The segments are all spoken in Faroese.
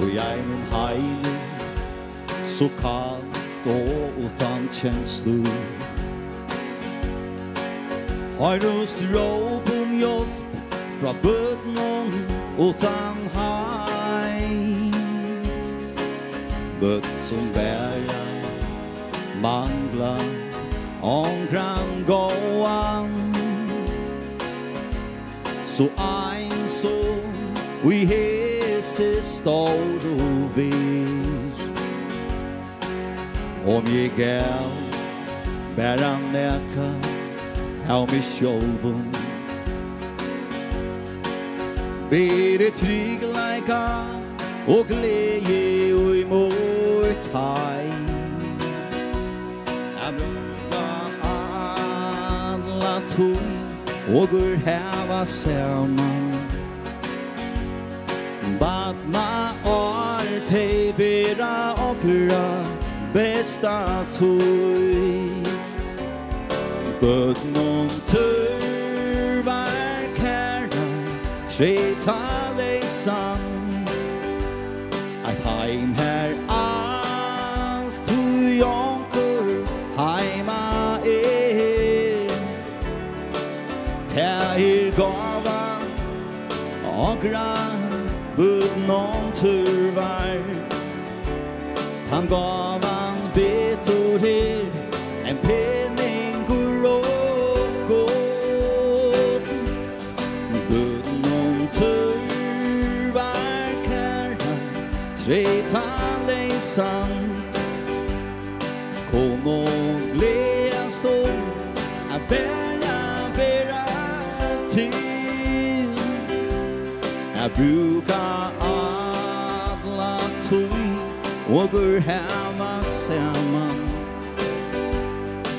Og jeg min heile Så kalt og utan kjenslu. Har rust råp om hjelp Fra bøtnon utan heim? Bøt som bæra mangla Omkran gåan. Så ein så vi her hese står du ved Om jeg er bare neka av meg sjolvun Bere trygg leika og glede og mor tai Jeg brukar alla tog og ur heva saman Batna or te bera okra besta tui Bøtnum turvar kæra treta leisan Eit heim her alt tu jonkur heima er. Ta er gavan okra udenom turvær. Han gav han betor her En penning går åkått Udenom turvær kær Tre Tret han leisan Kom og glea stå A bæra bæra til. Jeg brukar alla tog Og går hemma saman.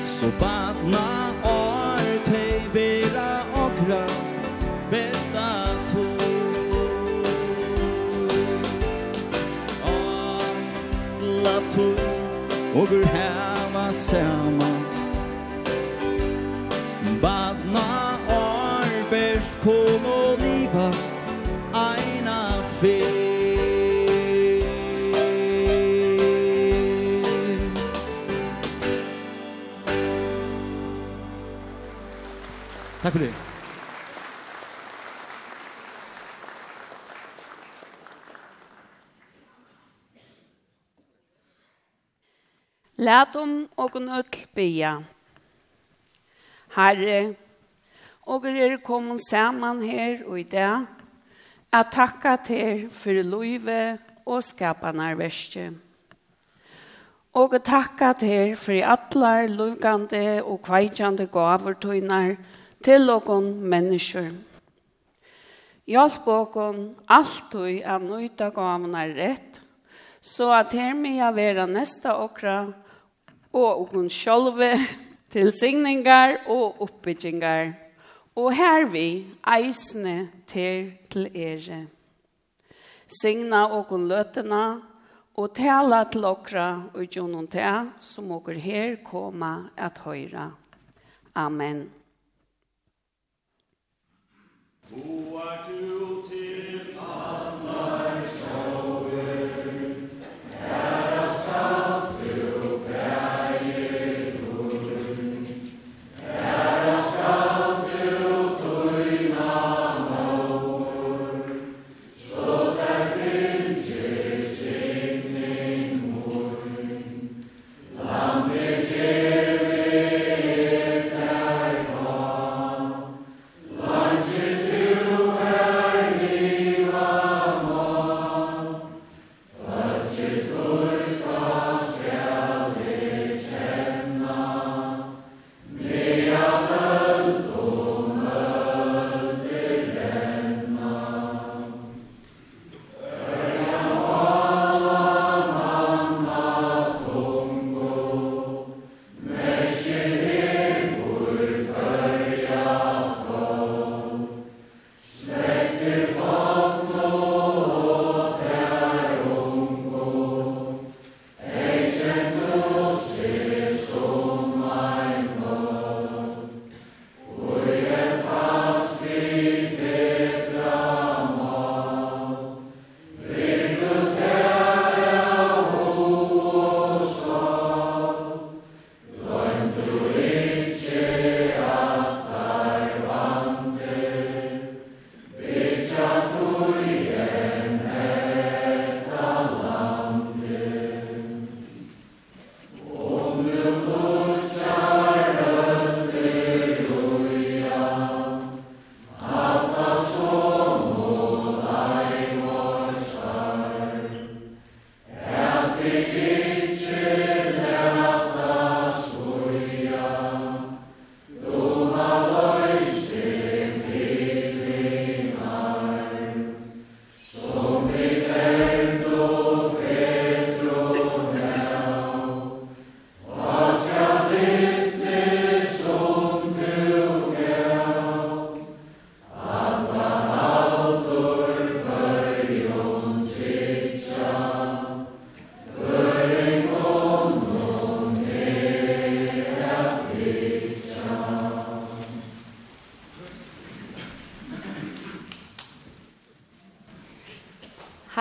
Så badna år Tei vera okra Besta tog. Alla tog Og går hemma saman. Badna år Best kom og Takk for det. Lät om och en öll. Herre, och er kom samman här och i dag. Jag tackar till för livet och skaparna värste. Og takka til for atlar lukande og kveitjande gaver tøynar til okon mennesker. Hjelp okon alltid å nøyta gavene rett, så at her med jeg være neste okra og okon sjølve til signingar og oppbyggingar. Og her vi eisne til til ere. Signa okon løtena og tala til okra og gjennom det som okker her koma at høyra. Amen. Who er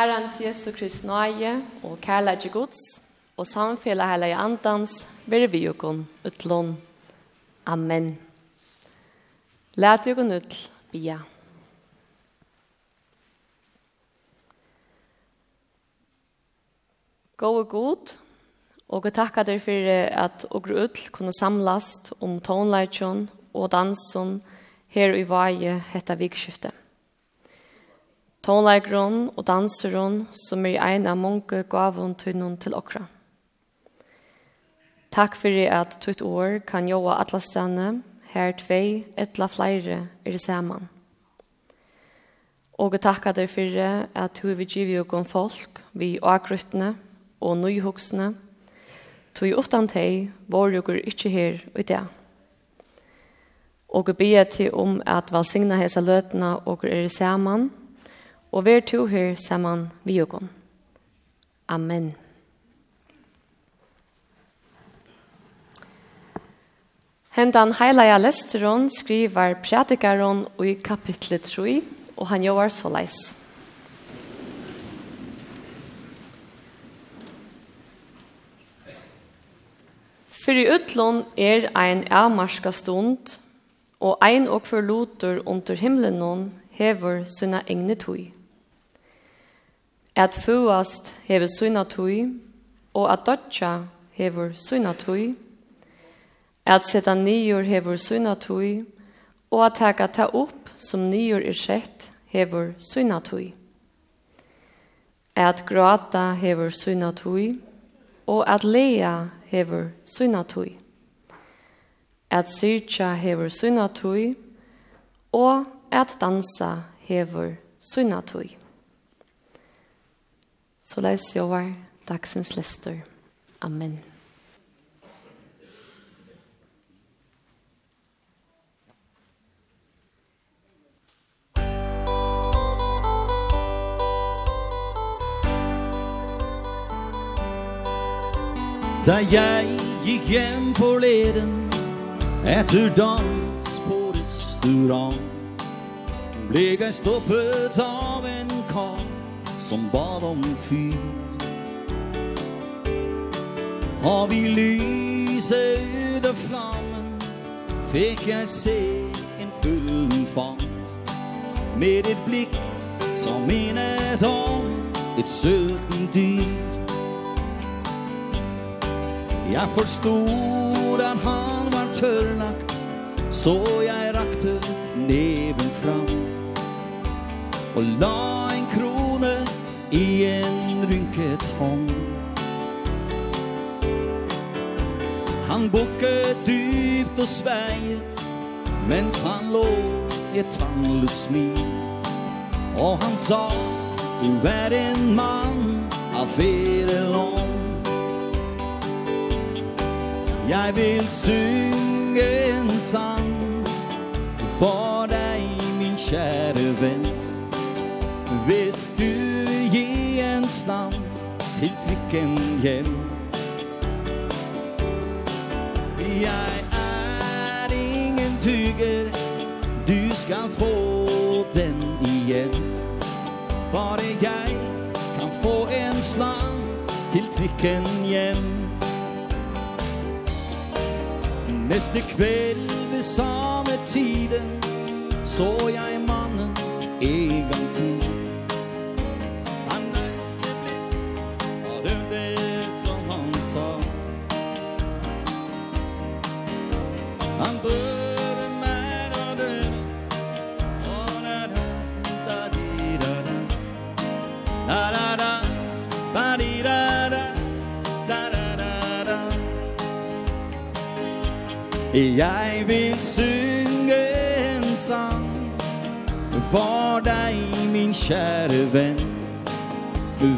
Herrens Jesu Krist nøye og kærleidje gods, og samfjellet hele i andans, vil vi okon utlån. Amen. Læt kun utl, bia. Gå og god, og jeg takker dere for at dere utl kunne samlast om tonleitjon og dansen her i vaje hetta vikskiftet tonleikron og danseron som er ein av mange gavon tunnon til okra. Takk fyrir at tutt år kan joa alla stane, her tvei, etla flere er saman. Og takk at deg fyrir at du vil givi og folk, vi agruttne og nøyhuksne, tog utan teg, vår jokur ikkje her og i og be til om at valsigna hesa løtna og er saman, og vær to her saman vi og Amen. Hendan heilaja lesteron skrivar pratikaron i kapitlet 3, og han jovar så leis. Fyrir utlån er ein avmarska stund, og ein og hver lotur under noen hever sunna egne tog at fuast hever syna tui, og at dodja hever syna tui, at seta nior hever syna tui, og at taka ta upp som nior er sett hever syna tui. At grata hever syna tui, og at lea hever syna tui. At syrtja hever syna tui, og at dansa hever syna tui. Så leis jo var dagsens lester. Amen. Da jeg gikk hjem forleden Etter dans på restaurant Ble jeg stoppet av en kar som bad om fyr Og vi lyset ut av flammen Fikk jeg se en fyllen fant. Med et blikk som minnet om Et sulten dyr. Jeg forstod at han var tørrlagt Så jeg rakte neven fram. Og la i en rynket hånd Han bukket dypt og sveiet Mens han lå i et tannløs smil. Og han sa Du er en mann av fedelånd Jeg vil synge en sang For deg, min kjære venn. Hvis du konstant til trikken hjem. Jeg er ingen tyger Du skal få den igjen. Bare jeg kan få en slant Til trikken hjem. Neste kveld ved samme tiden Så jeg mannen en Jeg vil synge en sang For deg, min kjære venn.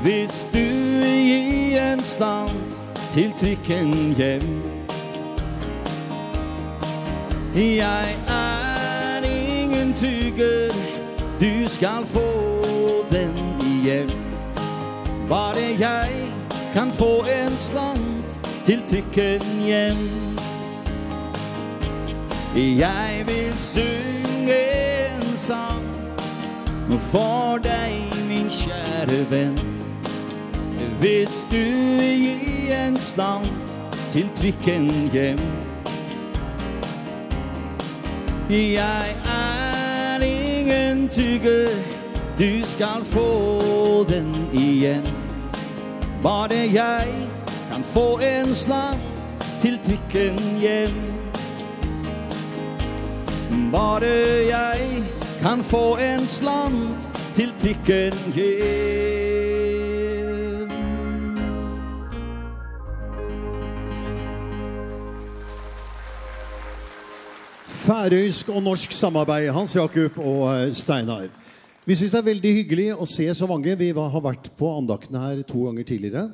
Hvis du i en stand Til trikken hjem. Jeg er ingen tygger Du skal få den igjen Bare jeg kan få en slant Til trikken hjem. Jeg vil synge en sang For deg, min kjære venn. Hvis du gir en slant Til trikken hjem. Jeg er ingen tygge Du skal få den igjen. Bare jeg kan få en slant Til trikken hjem. Bare jeg kan få en slant til trikken hjem. Færøysk og norsk samarbeid, Hans Jakob og Steinar. Vi synes det er veldig hyggelig å se så mange. Vi har vært på andaktene her to ganger tidligere.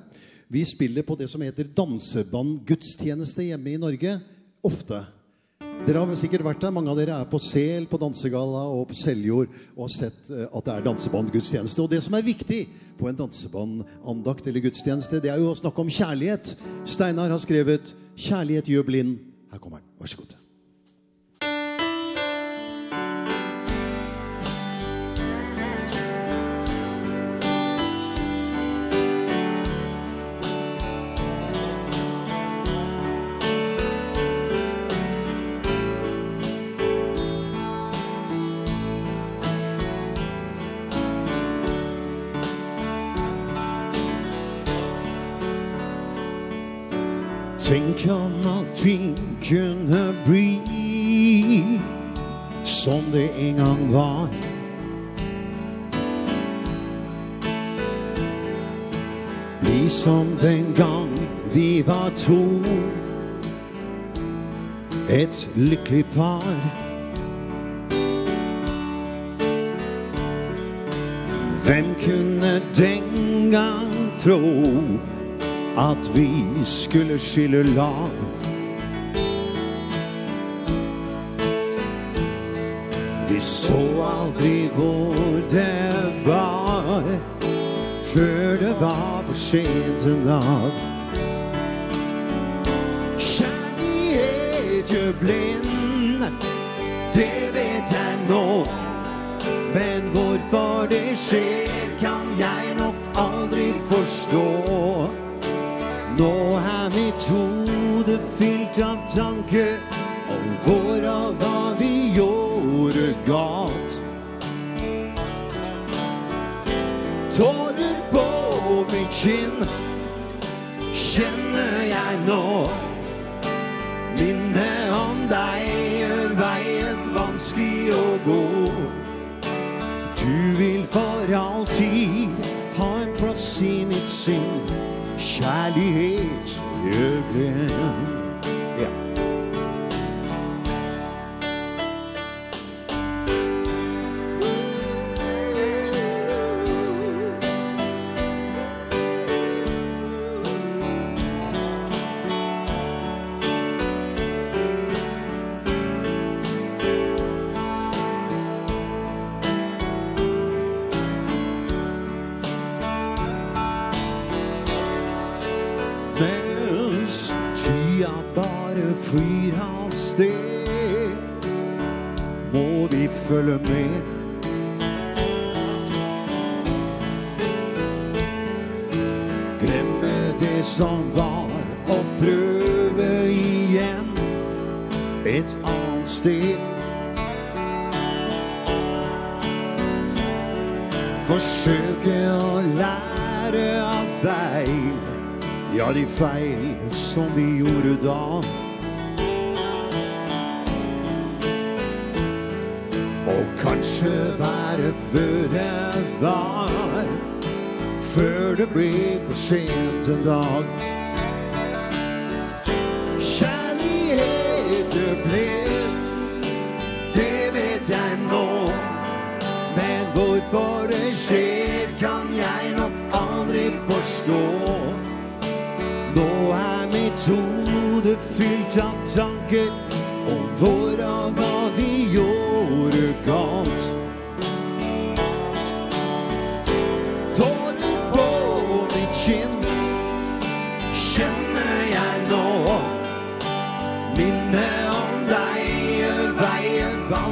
Vi spiller på det som heter Danseband gudstjeneste hjemme i Norge, ofte. Dere har sikkert vært der. Mange av dere er på Sel, på Dansegalla og på Seljord og har sett at det er dansebandgudstjeneste. Og det som er viktig på en dansebanandakt eller gudstjeneste, det er jo å snakke om kjærlighet. Steinar har skrevet 'Kjærlighet gjør blind'. Her kommer den. Vær så god. Tänk om allting kunde bli som det en gång var. Bli som den gång vi var to Ett lyckligt par. Vem kunde den gång tro at vi skulle skille lag. Vi så aldri hvor det var Før det var for sent en dag Kjærlighet gjør blind Det vet jeg nå. Men hvorfor det skjer kan jeg nok aldri forstå. Nå er mitt hode fyllt av tanker Om våra hva vi gjorde galt Tårer på mitt kinn Kjenner jeg nå. Minne om deg gjør veien vanskelig å gå. Du vil for alltid ha en plass i mitt sinn kjærlighet i ögonen som vi gjorde da. Og kanskje være før det var Før det ble for sent en dag.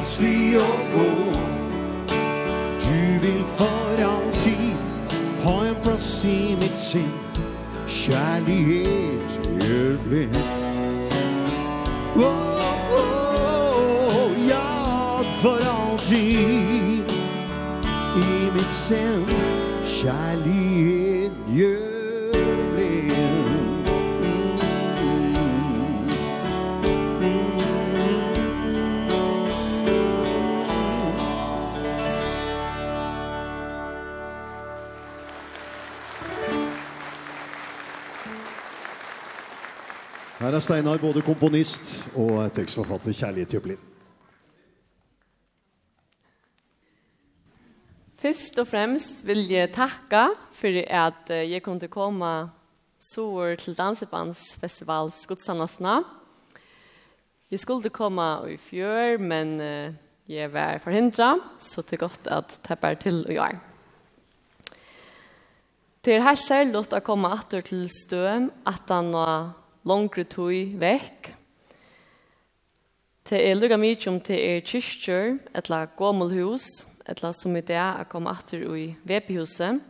vanskelig å gå. Du vil for alltid Ha en plass i mitt sinn. Kjærlighet gjør blind. Oh, oh, oh, ja, for alltid I mitt sinn. Kjærlighet er Steinar, både komponist og tekstforfatter, kjærlighet til Blind. Først og fremst vil jeg takke for at jeg kunne komme så til Dansebandsfestivals Skodsannasna. Jeg skulle komme i fjør, men jeg var forhindret, så det er godt at det bare til å gjøre. Det er helt særlig å komme etter til støm, at han har longre tøy vekk. Det er lukka mykje om det er kyrkjør, etla gommelhus, etla som i det er kom atter i vepehuset.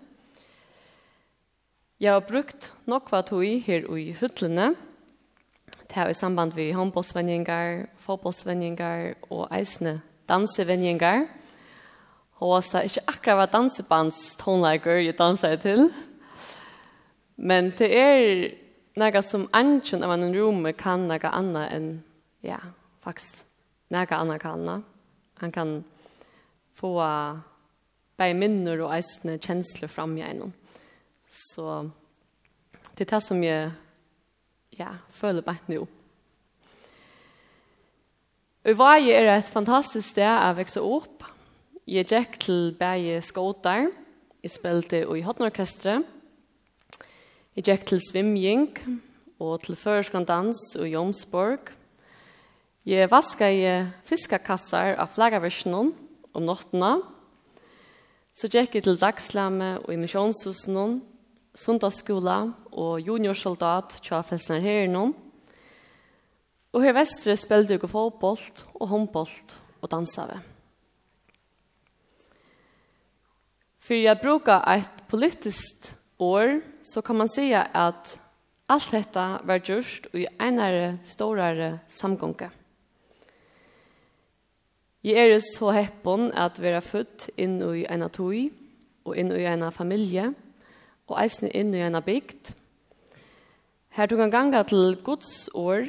Jeg har brukt nokva tøy her i hytlene, det er i samband med håndbollsvendinger, fotbollsvendinger og eisne dansevendinger. Og det er ikke akkurat hva dansebands tonelager jeg danser til. Men det er något som anken av en rum kan något annat än ja, faktiskt något annat kan han kan få uh, bäj minner och ästna känslor fram igenom. Så det er det som jeg ja, føler bare nå. Og hva er et fantastisk sted å vekse opp. Jeg gikk til begge skåter. Jeg spilte i Hotnorkestret. Jeg gikk til svimjing og til føreskondans i Jomsborg. Jeg vasket i fiskakassar av flaggaversjonen om nottena. Så gikk jeg til dagslamme og i misjonshusen, sundagsskola og juniorsoldat til festner her. Og her vestre spilte jeg fotbollt og håndbollt og dansave. For jeg bruker et politiskt år så kan man säga att allt detta var gjort i enare storare samgånga. Jeg er så häppon at vera født inn i en tog og inn i en familie, og eisne inn i en bygd. Her du kan ganga til Guds år,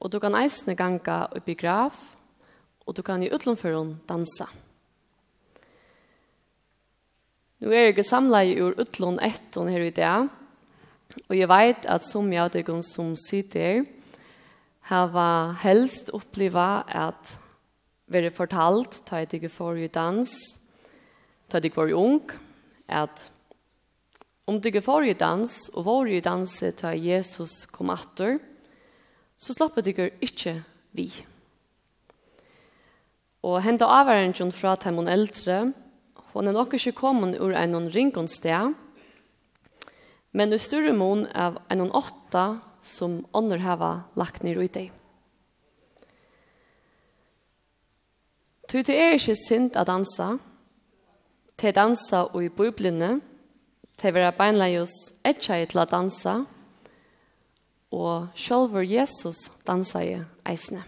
og du kan eisne ganga i graf og du kan i utlomføren dansa. Nu er jeg samlet ur utlån etter her i dag, og jeg vet at som jeg og dere som sitter har helst oppleva at være fortalt, ta jeg ikke for i dans, ta jeg ikke for i ung, at om du ikke for i dans, og var i dans ta Jesus kom atter, så slapper du ikke vi. Og hentet avværengen fra Timon Eldre, Hon er nok ikke kommet ur en ringonsteg, men i større mån av en åtta som ånder hava lagt ned ut i. Ty det er ikke synd å dansa, til dansa og i bøyblene, til være beinleios etja i til å dansa, og sjølver Jesus dansa i eisene.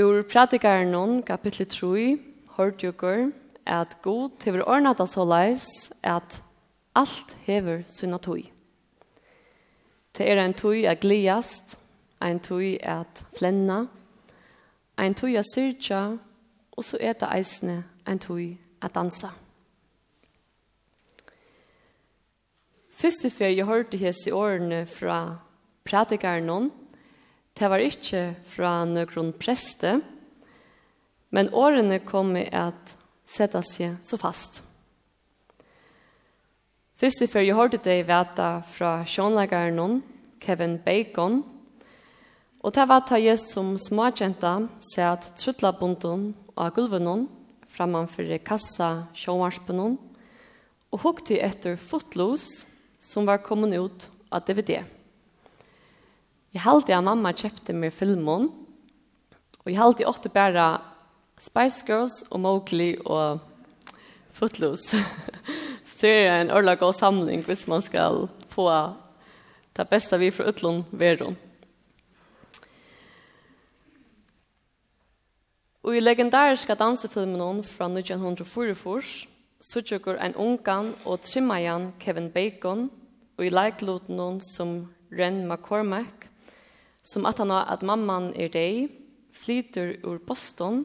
Ur pratikaren kapitlet 3, hørt jokur, at god hever ordnat av så leis, at alt hever sunna tui. Det er en tui at gliast, en tui at flenna, en tui at syrtja, og så er det eisne en tui at dansa. Første fer jeg hørte hese årene fra pratikaren Det var ikke fra noen preste, men årene kom med at sette seg så fast. Først i før jeg hørte det veta fra sjånleggeren Kevin Bacon, og det var ta jeg som småkjenta seg at truttlabunden av gulven framfor kassa sjånvarspen og hukte etter fotlås som var kommet ut av DVD. Jeg halte at mamma kjøpte meg filmen, og jeg halte åtte bare Spice Girls og Mowgli og Footloose. Så det er en ordentlig god samling hvis man skal få det beste vi fra utlån veron. Og i legendariska dansefilmen fra 1944 suttjøkker en ungan og trimmajan Kevin Bacon og i leiklåten som Ren McCormack som at han har at mamman er deg, flyter ur Boston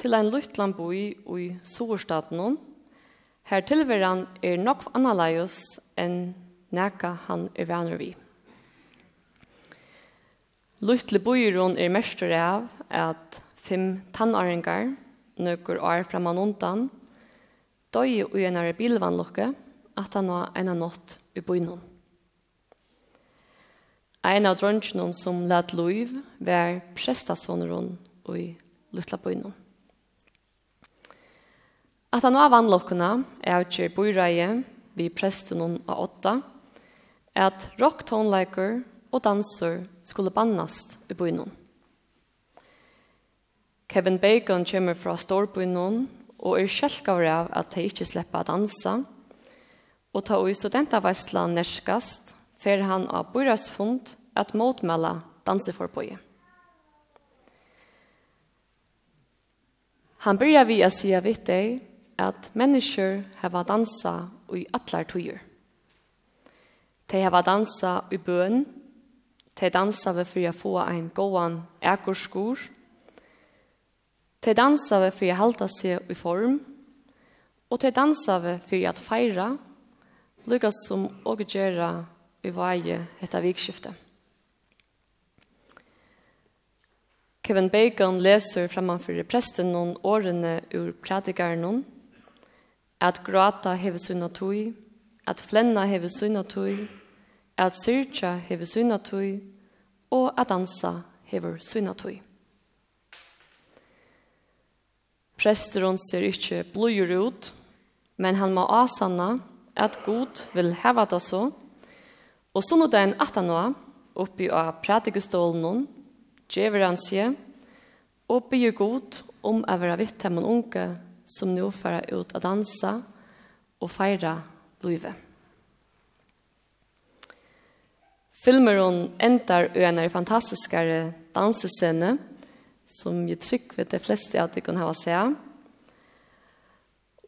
til ein luttland boi i Sorstaden. Her tilveran er nok annerledes enn neka han er vaner vi. Luttle boiron er mestur av at fem tannaringar nøkur år framan undan, døy i enare bilvanlukke, at han har ena nått i boinon. Ein av dronjene som lät loiv var prestasoneren i Lutlabøyne. At han var vannlokkene er ikke bøyreie vi presten av åtta, at rock tonleiker og danser skulle bannast i bøyne. Kevin Bacon kommer fra Storbøyne og er kjelkaver av at de ikke slipper å danse, og ta i studentavveisla nærskast fer han av Bøyras fund at motmelde danseforbøyet. Han byrja vi å si vitt deg at mennesker hava dansa i atlar tøyer. De hava dansa i bøn, de dansa ved for å få en gåan ekorskor, de dansa vi for å halda seg i form, og de dansa vi for å feira, lykkes som å gjøre i varje hetta vikskiftet. Kevin Bacon leser framför presten noen årene ur predikaren at gråta heve sunna tui, at flenna heve sunna tui, at syrtja heve sunna tui, og at dansa heve sunna tui. Presteron ser ikkje blodjur ut, men han må asanna at god vil heva det så, Og så nå det en atan nå, oppi av pratikestålen, djever han seg, og byr god om å være vitt til unge som nå fører ut å danse og feire livet. Filmeren ender i en fantastiskare dansescene, som jeg trykker ved det fleste av det kan ha å se.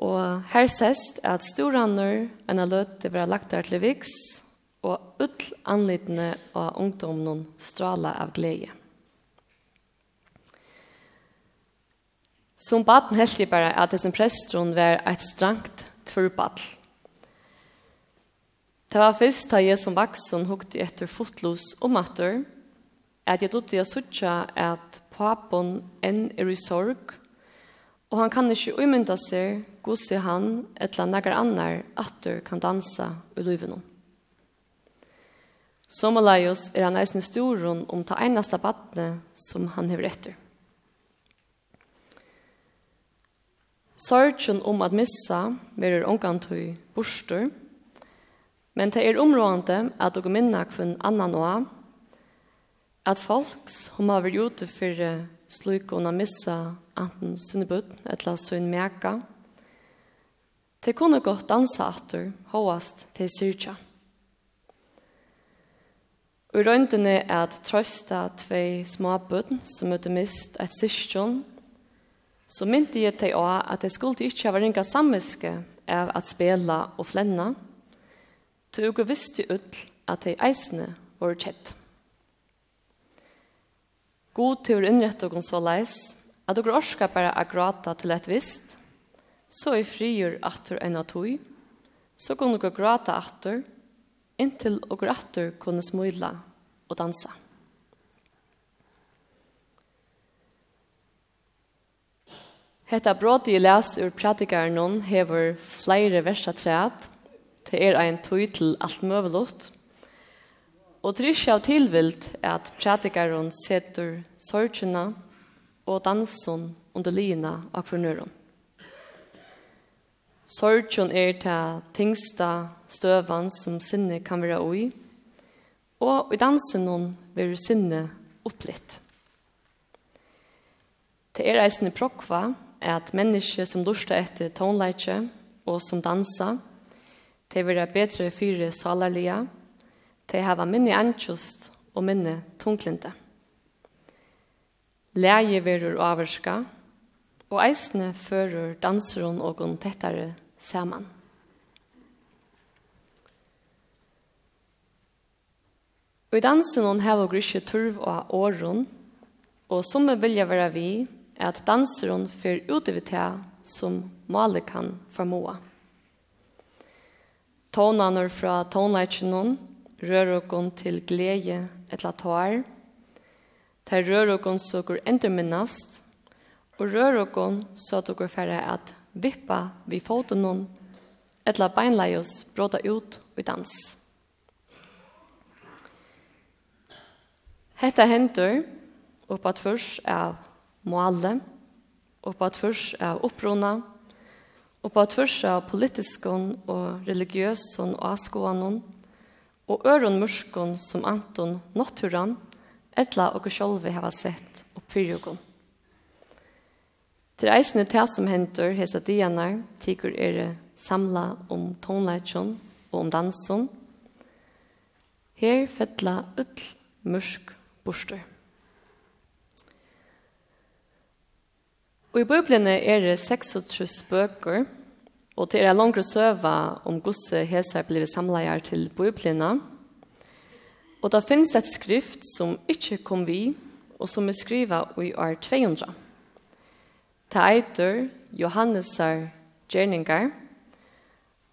Og her sest er at storhandler enn er løt til å være lagt der til viks, og ull anlitene av ungdommen strala av glede. Som baden helst jeg bare at dessen prestron var et strangt tvørbadl. Det var først da jeg som vaksen hukte etter fotlos og matter, at jeg dotte jeg sutja at papen enn er i sorg, og han kan ikke umynda seg, gose han, etla nagar annar, atter kan dansa i løyvenom. Som Elias er han eisen storon om ta einasta badne som han hever etter. Sorgen om at missa verer ångantøy borster, men det er områdende at dere minna kvann annan og at folk som har vært ute for slukene missa enten bøtt, eller sunn meka, det kunne gått dansa atter, håast til syrkja. Og røyndene er at trøsta tvei små småbøtten som møtte mist et sysjon, så mynte jeg til å at jeg skulle ikke ha ringa samviske av at spela og flenna, til jeg visste ut at jeg eisene var kjett. God til å innrette og så leis, at dere orsker bare å gråte til et visst, så er frigjør atter enn at hui, så kunne dere gråte atter, inntil og rattur kunne smøyla og dansa. Hetta brot i les ur pratikaren hon hever flere versa træt, til er ein tøy til alt møvelutt, og trysja av tilvilt er at pratikaren setur sorgina og dansun under lina av fornøren. Sorgen er til tingsta støvan som sinne kan være oi, og i dansen noen vil sinne opplitt. Det er eisende prokva at mennesker som lurer etter tonleitje og som dansa, til vera være bedre fyre salarlia, det har minne antjust og minne tunglinte. Leie verur averska, og eisne fører danseron og tettere saman. Og i dansen hon hever grusje turv og åren, og som vi vilja være vi, er at danseren fyr utover som maler kan formoa. Tånaner fra tånleitjenon rører okken til glede etla tår, ter rører okken så går enderminnast, og rører okken så at okker færre at vippa vi foten noen, etla beinleios bråta ut og dans. Hetta hendur upp at først av måle, upp at først av opprona, upp at først av politiskon og religiøson og askoanon, og øron murskon som Anton Notturan, etla og sjolvi hava sett opp fyrjogon. Til eisne til som hendur hesa dianar, tikur er samla om tonleitjon og om danson. Her fettla ull mursk borster. Og i Bibelen er det 36 bøker, og det er langere søva om gosse heser blir samleier til Bibelen. Og da finnes det et skrift som ikke kom vi, og som er skrivet i år 200. Det eiter Johannesar gjerninger,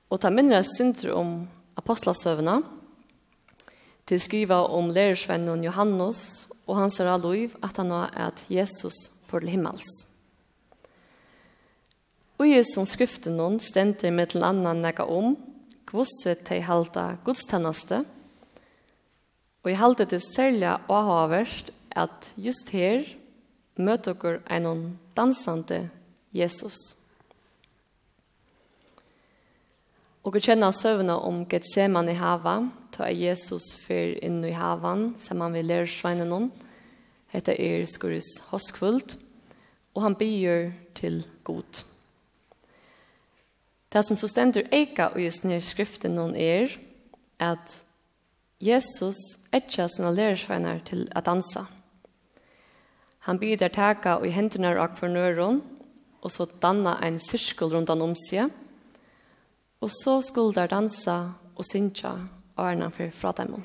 og ta minnes synder om apostlasøvene, og til skriva om lærersvennen Johannes og hans er liv at han var at Jesus for til himmels. Og i som skriften noen stender med til annan nega om kvosset til halda gudstennaste og i halda til særlig haverst at just her møter dere en dansande Jesus. Jesus. Og vi kjenner søvnene om Gethseman i hava, ta er Jesus fyr inn i havan, som han vil lære sveinen om. Hette er Skurus Hoskvult, og han byr til god. Det som så stender eika og just nere skriften noen er, at Jesus etja sina lærersveinar til å dansa. Han byr der taka og i hendene av kvarnøren, og så danna ein sirkel rundt han om seg, Og så skulle der dansa og synja årene for fra dem.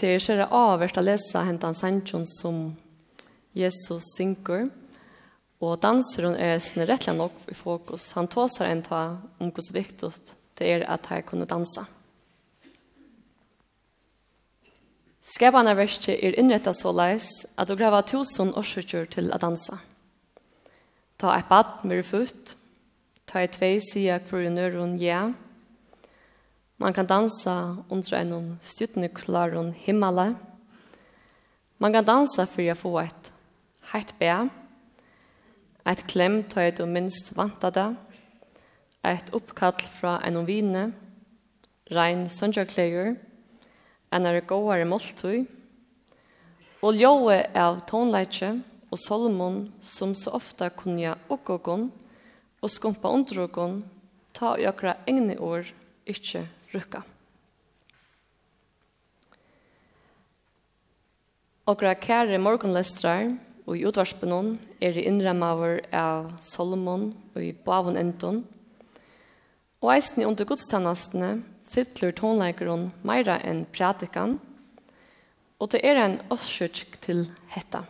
Det er kjære avverst å lese hentan sannsjon som Jesus synker, og danser hun er sin rettelig nok i fokus. Han tåser en ta om hvor viktig det er at her kunne dansa. Skapane verste er innrettet så leis at du graver tusen årsøkjør til å dansa. Ta et bad med futt. Ta et tvei sida hver nøron ja. Man kan dansa under en styrtende klaron himmelen. Man kan dansa for å få et heitt bæ. Et klem ta et du minst vanta det. Et oppkall fra en vine. Rein sønderkleier. En er gåare måltøy. Og ljøet av tonleitje. Og og Solomon som så ofta kunja okkogon og skumpa undrogon ta i okra egne år ikkje rukka. Okra kære morgunlestrar og i utvarspenon er i innrammaver av Solomon og i bavon enton og eisne under gudstannastene fytler tonleikeren meira enn pratikan og det er en årsøk til hetta.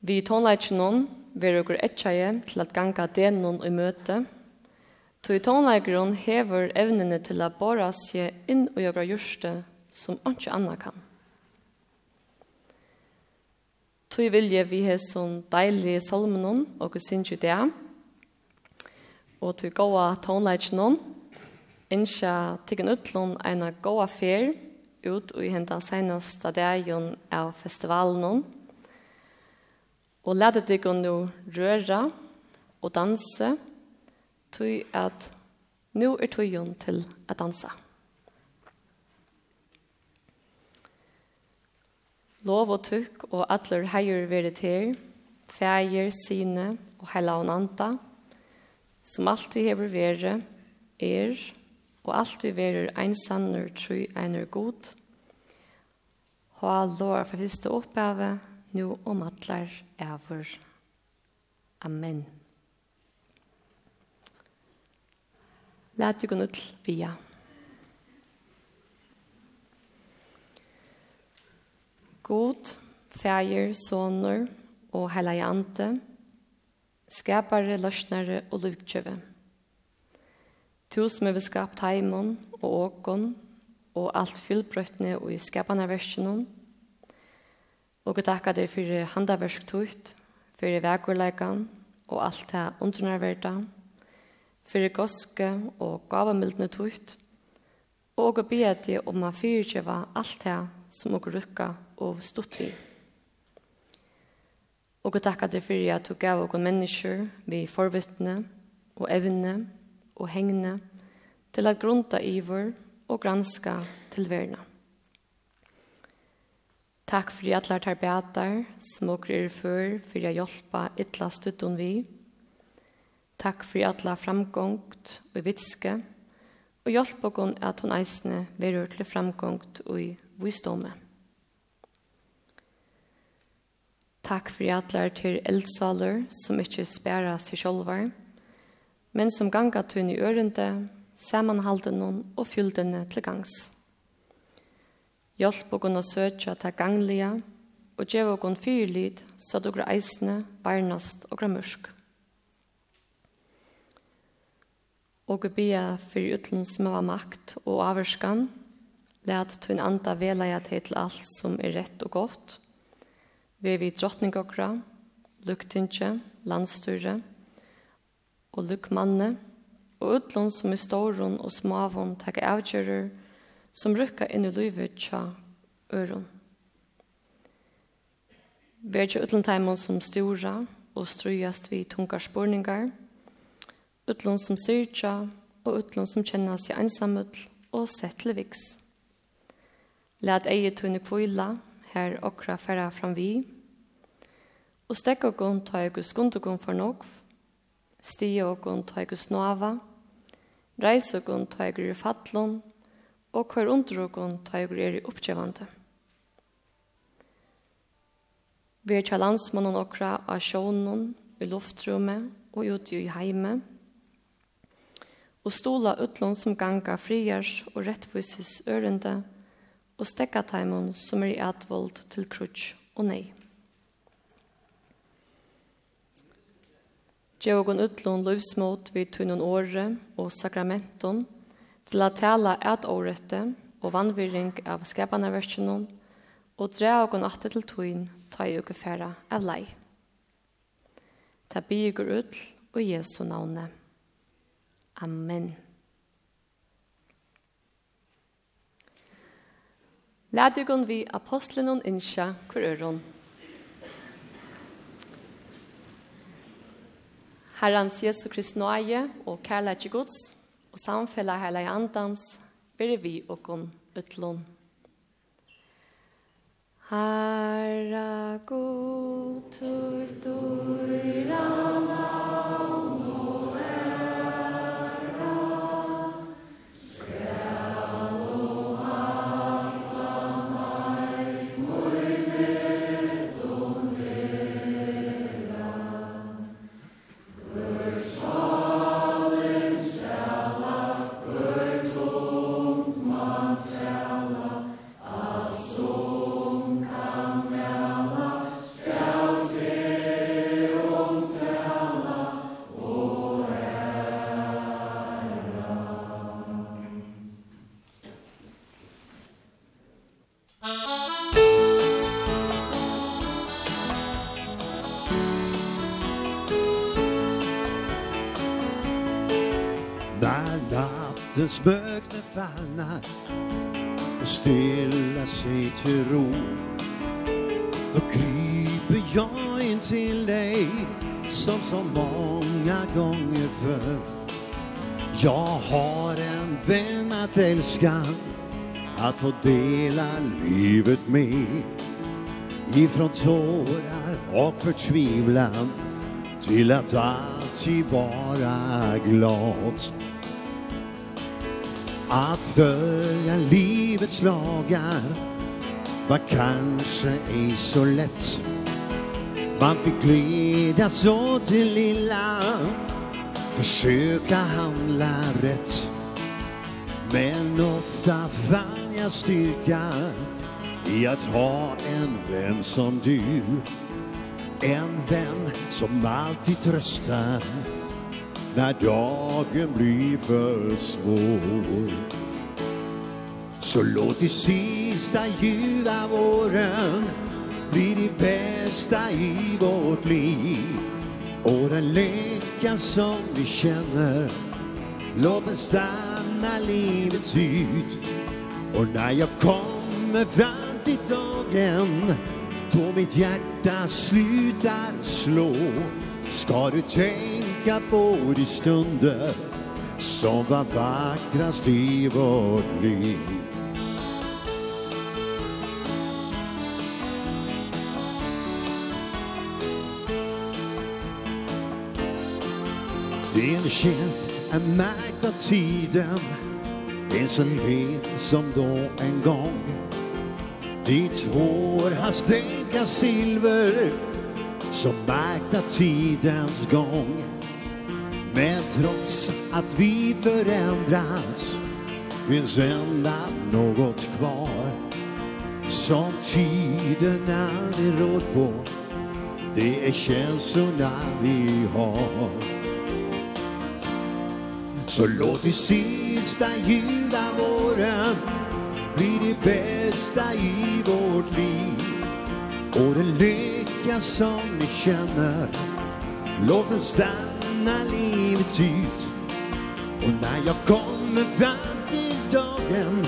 Vi tonleikjennom vil dere etjeie til at ganga denon i møte, Tog tonleikeren hever evnene til at bare seg inn og gjøre gjørste som ikke anna kan. Tog vilje vi har sånn deilig solmenon og synes det. Og tog gåa tonleikeren innskja tikken utlån en gåa fer ut og henta seneste dagen av festivalen. Og Og lærte deg å nå røre og danse, tog at nå er togjen til å danse. Lov og tukk og atler heier være til, feir, sine og heila og nanta, som alltid hever være, er, og alltid verer einsanner tru einer god. Ha lov for første oppgave, nu om atler ever. Amen. Læt ikon ull via. God, fægir, sonur og heilige ante, skapare, løsnare og lukjøve. Tu som er skapt heimon og åkon og alt fyllbrøttene og i skapane versjonen, Og jeg takker deg for handaversk tukt, for vekurleikan og alt det undernærverda, for goske og gavamildne tukt, og jeg ber deg om å fyrtjøve alt det som jeg rukka og stått vi. Og jeg takker deg for at du gav oss mennesker vi forvittne og evne og hengne til at grunta iver og granska til verna. Takk fyrir allar tar beatar, smokker er før, fyrir a hjelpa ytla stuttun vi. Takk fyrir allar framgångt og vitske, og hjálpa okon at hon eisne verur til framgångt og visdomme. Takk fyrir allar til eldsaler som ikkje spæra seg sjálvar, men som ganga tunn i ørende, samanhalden og fylldene til gangs. Hjelp og kunne søke til ganglige, og djev og kunne fyrlyd, så du gre eisne, barnast og gre mørk. Og vi bia for som smøva makt og averskan, let tun anda velaja til alt som er rett og godt, vi vi drottning okra, luktinje, landstyre, og lukmanne, og utlån som i ståron og smavon takk avgjører som rykka inn i livet tja øron. Ber tja utlund heimann som stora og strujast vi tungar spurningar, utlund som syrtja og utlund som kjenna seg einsamutl og settleviks. Læt eie tunne kvila, her okra færa fram vi, og stekka og ta egu skund for nokv, stia og ta egu snava, reis og ta egu i og hver underrukon ta jeg er i oppgjevande. Vi er tja landsmannen okra av sjånen, i luftrummet og ute i heime, og stola utlån som ganga friars og rettvises ørende, og stekka taimon som er i atvold til krutsk og nei. Djevågon utlån løvsmåt vid tunnon åre og sakramenton, til at tala et årette og vannvirring av skapaneverskjennom, og dra og atte til tøyen ta i uke færa av lei. Ta bygger ut og Jesu navne. Amen. Lædigon vi apostlen og innsja hver øron. Herrens Jesu Krist nøye og kærleik Guds, og samfella hela i andans ber vi og kon utlån. Herra god, tøyt og i nattens bökne falla och stilla sig till ro. Då kryper jag in till dig som så många gånger förr Jag har en vän att älska att få dela livet med ifrån tårar och förtvivlan till att alltid vara glad. Att följa livets lagar var kanske ej så lätt. Man fick glida så till lilla Försöka handla rätt. Men ofta fann jag styrka I att ha en vän som du. En vän som alltid tröstar när dagen blir för svår. Så låt det sista ljuva våren bli det bästa i vårt liv. Och den lycka som vi känner Låt den stanna livet ut Och när jag kommer fram till dagen Då mitt hjärta slutar slå. Ska du tänka tänka på de stunder som var vackrast i vårt liv. Din kind är märkt av tiden En en vind som då en gång. Ditt hår har stänka silver Som märkt av tidens gång. Men trots att vi förändras finns ända något kvar som tiden aldrig råd på. Det är känslorna vi har. Så låt i sista ljuda våren bli det bästa i vårt liv. Och den lycka som vi känner låt den stanna lämnar livet ut Och när jag kommer fram till dagen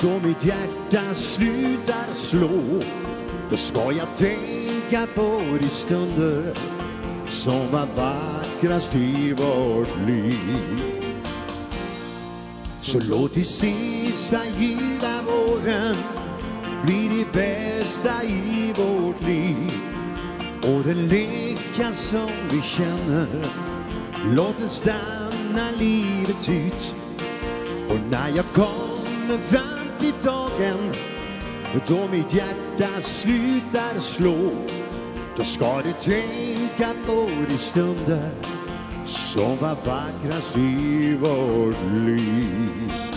Då mitt hjärta slutar slå. Då ska jag tänka på de stunder Som var vackrast i vårt liv. Så låt de sista gilla våren Bli de bästa i vårt liv. Och den lever lycka som vi känner. Låt den stanna livet ut. Och när jag kommer fram till dagen Då mitt hjärta slutar slå. Då ska du tänka på de stunder Som var vackrast i vårt liv.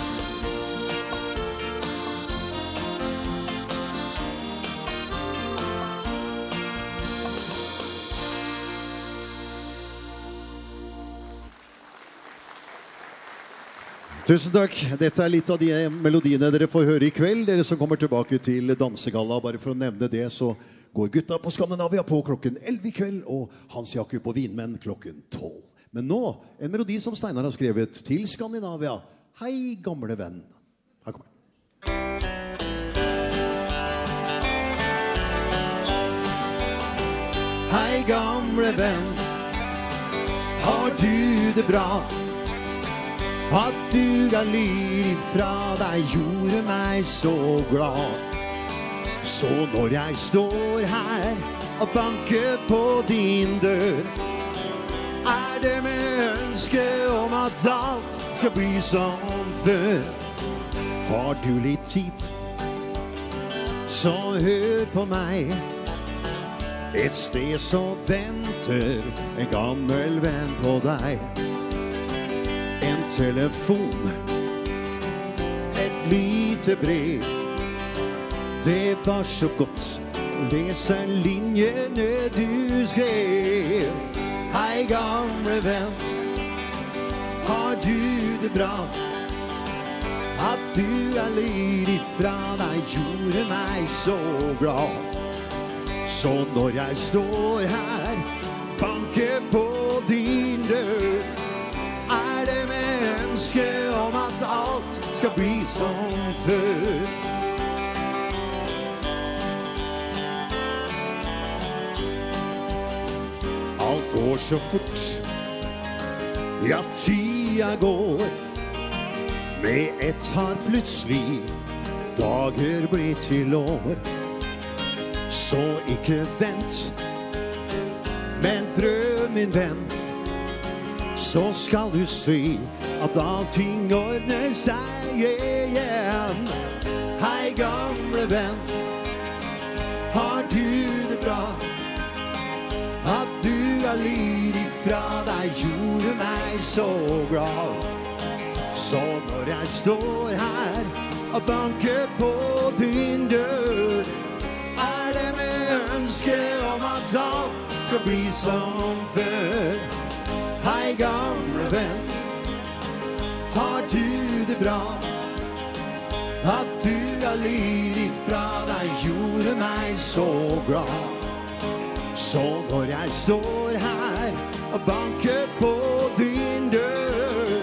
Tusen takk. Dette er litt av de melodiene dere får høre i kveld. Dere som kommer tilbake til Dansegalla, bare for å nevne det, så går gutta på Skandinavia på klokken 11 i kveld, og Hans Jakob og Vinmenn klokken 12. Men nå, en melodi som Steinar har skrevet til Skandinavia. Hei, gamle venn. Her kommer den. Hei, gamle venn. Har du det bra? At du ga lyr ifra deg gjorde meg så glad. Så når jeg står her og banker på din dør Er det med ønske om at alt skal bli som før. Har du litt tid, så hør på meg. Et sted så venter en gammel venn på deg telefon. Ett lite brev. Det var så gott Läsa linjen när du skrev. Hej gamle vän Har du det bra? Att du är lid ifrån Han gjorde mig så bra Så når jag står här ska bli som förr Allt går så fort. Ja, tida går. Med ett har plötsligt Dager blir till år. Så icke vänt Men pröv min vän Så skal du se At allting ordner seg igjen Hei gamle venn Har du det bra? At du har lyd ifra deg Gjorde meg så glad Så når jeg står her Og banker på din dør Er det med ønske om at alt Skal bli som før. Hei gamle venn Har du det bra At du har lyd ifra deg gjorde meg så glad Så når jeg står her og banker på din dør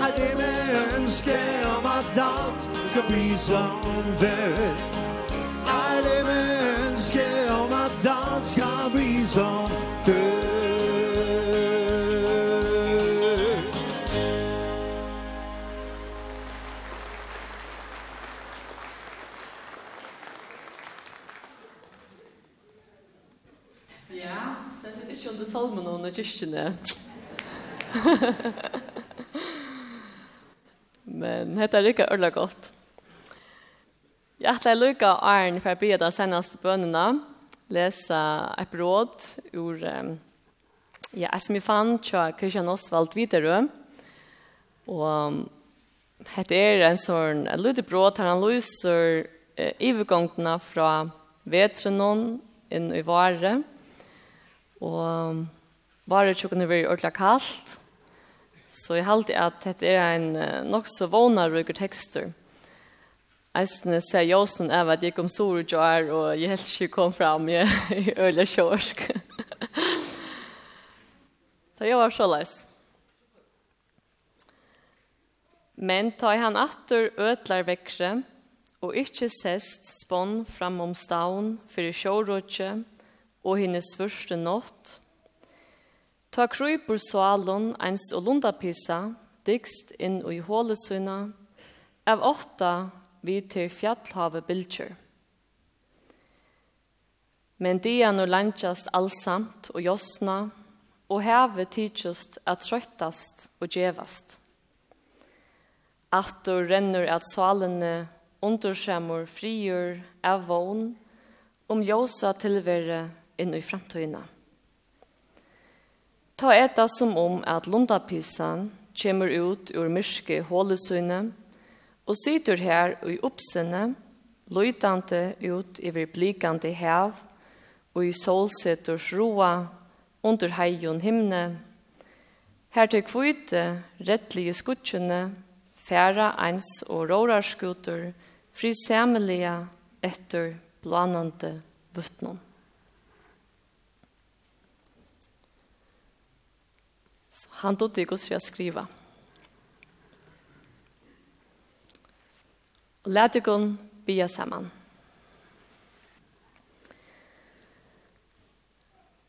Er det med ønske om at alt skal bli som før. Er det med ønske om at alt skal bli som før? salmen og under kyrkjene. Men dette er ikke ødelig godt. Jeg ætla jeg lukka æren for å blir det seneste bønene, lese et råd ur ja, som jeg fant til Kristian Osvald Viderø. Og dette er en sånn en lydig bråd her han lyser eh, ivergångene fra vetrenon inn i varet, Og bare tjokkene blir ordentlig kalt, så jeg halte at dette er en nok så vånarrygger tekster. Eisene ser jeg av at jeg kom sår og jar, og jeg helt ikke kom fram i øl og kjørsk. Da jeg var så leis. Men ta han atter ødlar vekkre, og ikkje sest spån fram om staun fyrir sjårådje, og og hennes svørste nått. Ta krypur salon eins og lundapisa, dikst inn i hålesyna, av åtta vi til fjallhavet bildkjør. Men de er nå landjast allsamt og josna, og heve tidsjust at trøttast og djevast. Attor renner at salene underskjemmer frigjør av vogn, om ljósa tilvere inn i framtøyna. Ta etta som om at lundapisan kommer ut ur myrske hålesynet og sitter her i oppsynet, løytante ut i blikande hev og i solsetors roa under heion himne. Her til kvite, rettlige skutsjene færa eins og rårarskuter, frisemelige etter blanande vuttnum. Han tog i Guds skriva. Lät dig hon bia samman.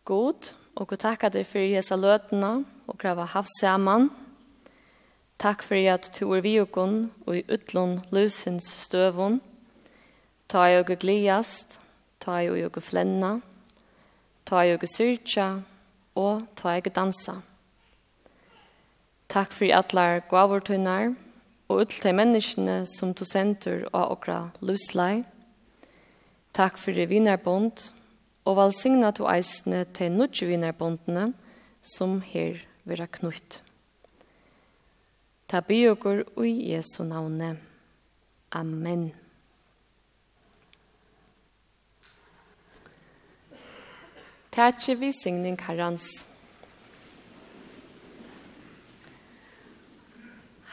God, og god takka dig for hesa løtene og grava haft samman. Takk for at tu er vi og i utlån løsens støvun. Ta i og gliast, ta i og flenna, ta i og syrtja og ta i og dansa. Takk for alle gavortøyner og ut til menneskene som du sender av okra luslei. Takk for det vinerbånd og valsigna to eisene til nødje vinerbåndene som her vera knutt. Ta biogur ui Jesu navne. Amen. Tætje vi signing herrans.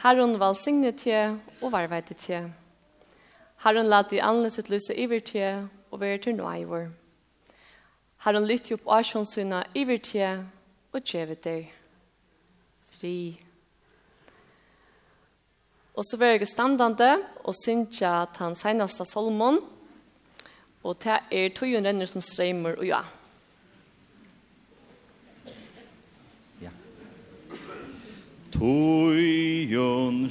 Herren valsigne til og varveite til. Herren lad i andre sitt lyse iver til og være til noe i. Herren lytte opp asjonssyna iver til og tjevet deg. Fri. Og så var jeg standande og synsja at han seneste solmon, og det er tog renner som streimer og ja. Tui yon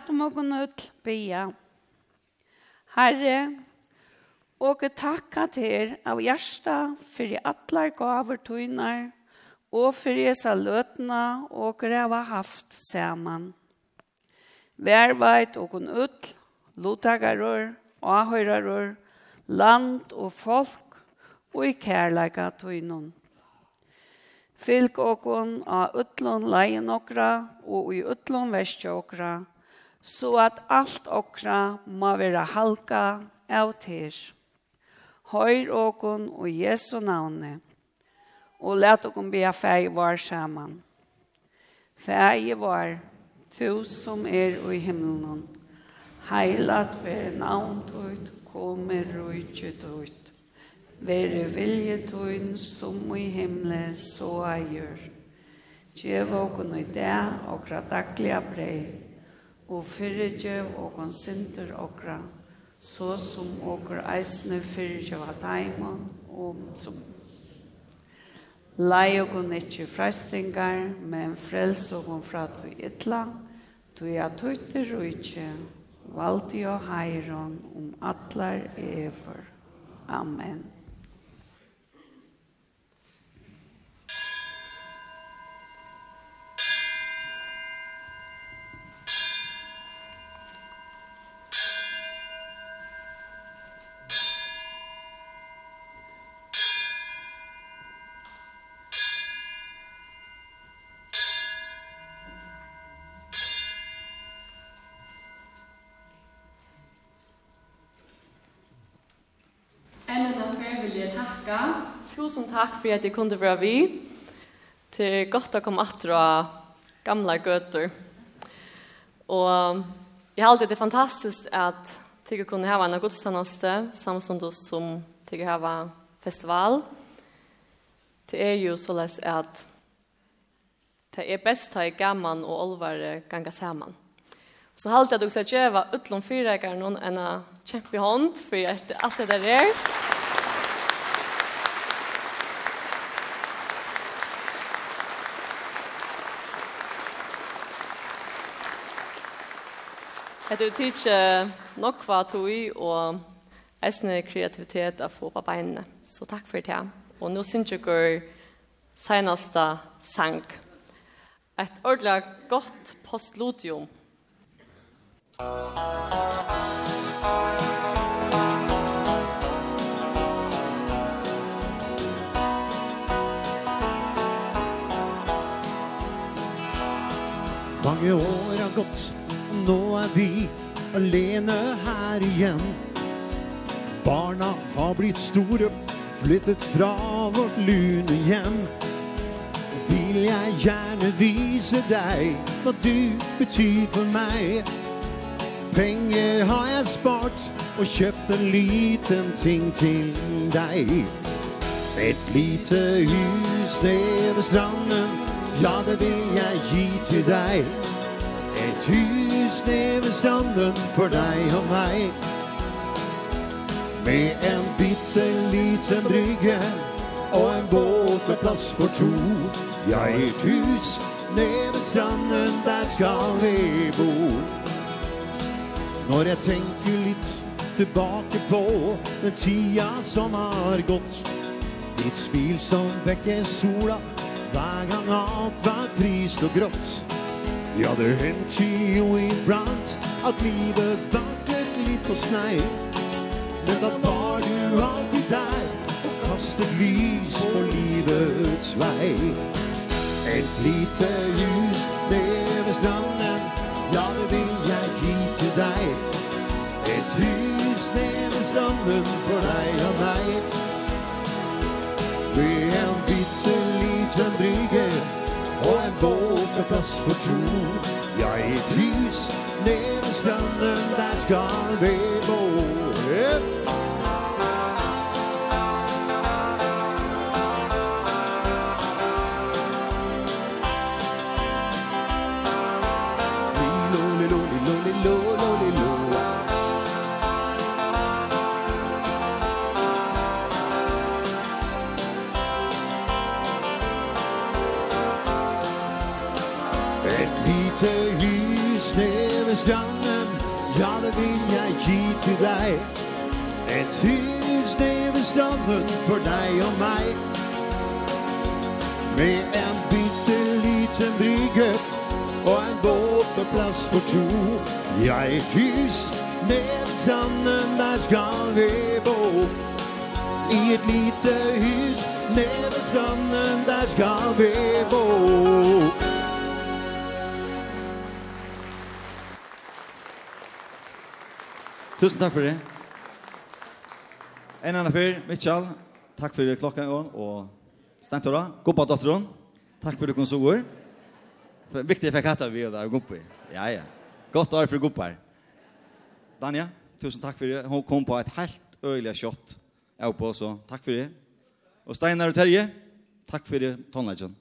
Lat om okon öll bia. Herre, og takka til av hjärsta fyrir allar gaver tøynar og fyrir esa løtna og greva haft saman. Værveit okon öll, lotagarur, ahøyraror, land og folk og i kærleika tøynon. Fylk okon av utlån leien okra og i utlån vestja okra, så at alt okra må være halka av ter. Høyr okon og Jesu navne, og let okon bea fei var saman. Fei var, tu som er i himmelen, heilat ver navn tøyt, kommer rujtje tøyt. Vere vilje tøyn som i himle, så jeg gjør. Gjev okon i det, okra daglige brei, og fyrirgjev og konsinter okra, så som okra eisne fyrirgjev av daimon, og som lei okon ikkje frestingar, men frels okon fra tu ytla, tu i tøyter og ikkje, valdi og heiron om atlar ever. Amen. takk for at jeg kunne være vi. Det er godt å komme atter av gamle gøter. Og jeg har alltid det er fantastisk at jeg kunne ha en godstanneste, samtidig som jeg har festival. Det er jo så løs at det er best å ha gammel og olvare ganger sammen. Så halte jeg at du skal gjøre utlom fyrreikeren enn å kjempe hånd, for alt det der er. Takk. Det er ikke nok hva tog og eisende kreativitet af få på beinene. Så takk for det. Og nå synes jeg går seneste sang. Et ordentlig godt postludium. Mange år har gått nå er vi alene her igjen. Barna har blitt store, flyttet fra vårt lune hjem. Vil jeg gjerne vise deg hva du betyr for meg? Penger har jeg spart og kjøpt en liten ting til deg. Et lite hus nede ved stranden Ja, det vil jeg gi til deg. Et hus snävestranden för dig og mig Med en bitte liten brygge og en båt med plass for tro Ja, är ett hus nere ved stranden, der skal vi bo. Når jeg tenker litt tilbake på den tida som har gått Ditt smil som vekker sola hver gang alt var trist og grått. Ja, det hendte jo iblant at livet vaklet litt på snei Men da var du alltid der og kastet lys på livets vei Et lite ljus ned ved stranden, ja det vil jeg gi til deg Et hus ned ved stranden for deg og meg Med en bitter hjärtas for Jag Ja, ett hus nere stranden där vi bo Ett över stranden Ja, det vil jeg gi til deg Ett hus nere ved stranden For deg og meg Med en bitte liten brygge Og en båt med plass for to. Ja, et hus ned ved stranden Der skal vi bo. I et lite hus ned ved stranden Der skal vi bo. Tusen takk for det. En annen fyr, Mitchell, takk for klokka i og stengt å da. Goppa datteren, takk for det kom så år. Viktig fikk hatt vi og da, Goppa. Ja, ja. Godt år for Goppa. Danja, tusen takk for det. Hun kom på et helt øyelig shot. Jeg er på, så takk for det. Og Steinar og Terje, takk for det, tonelagen.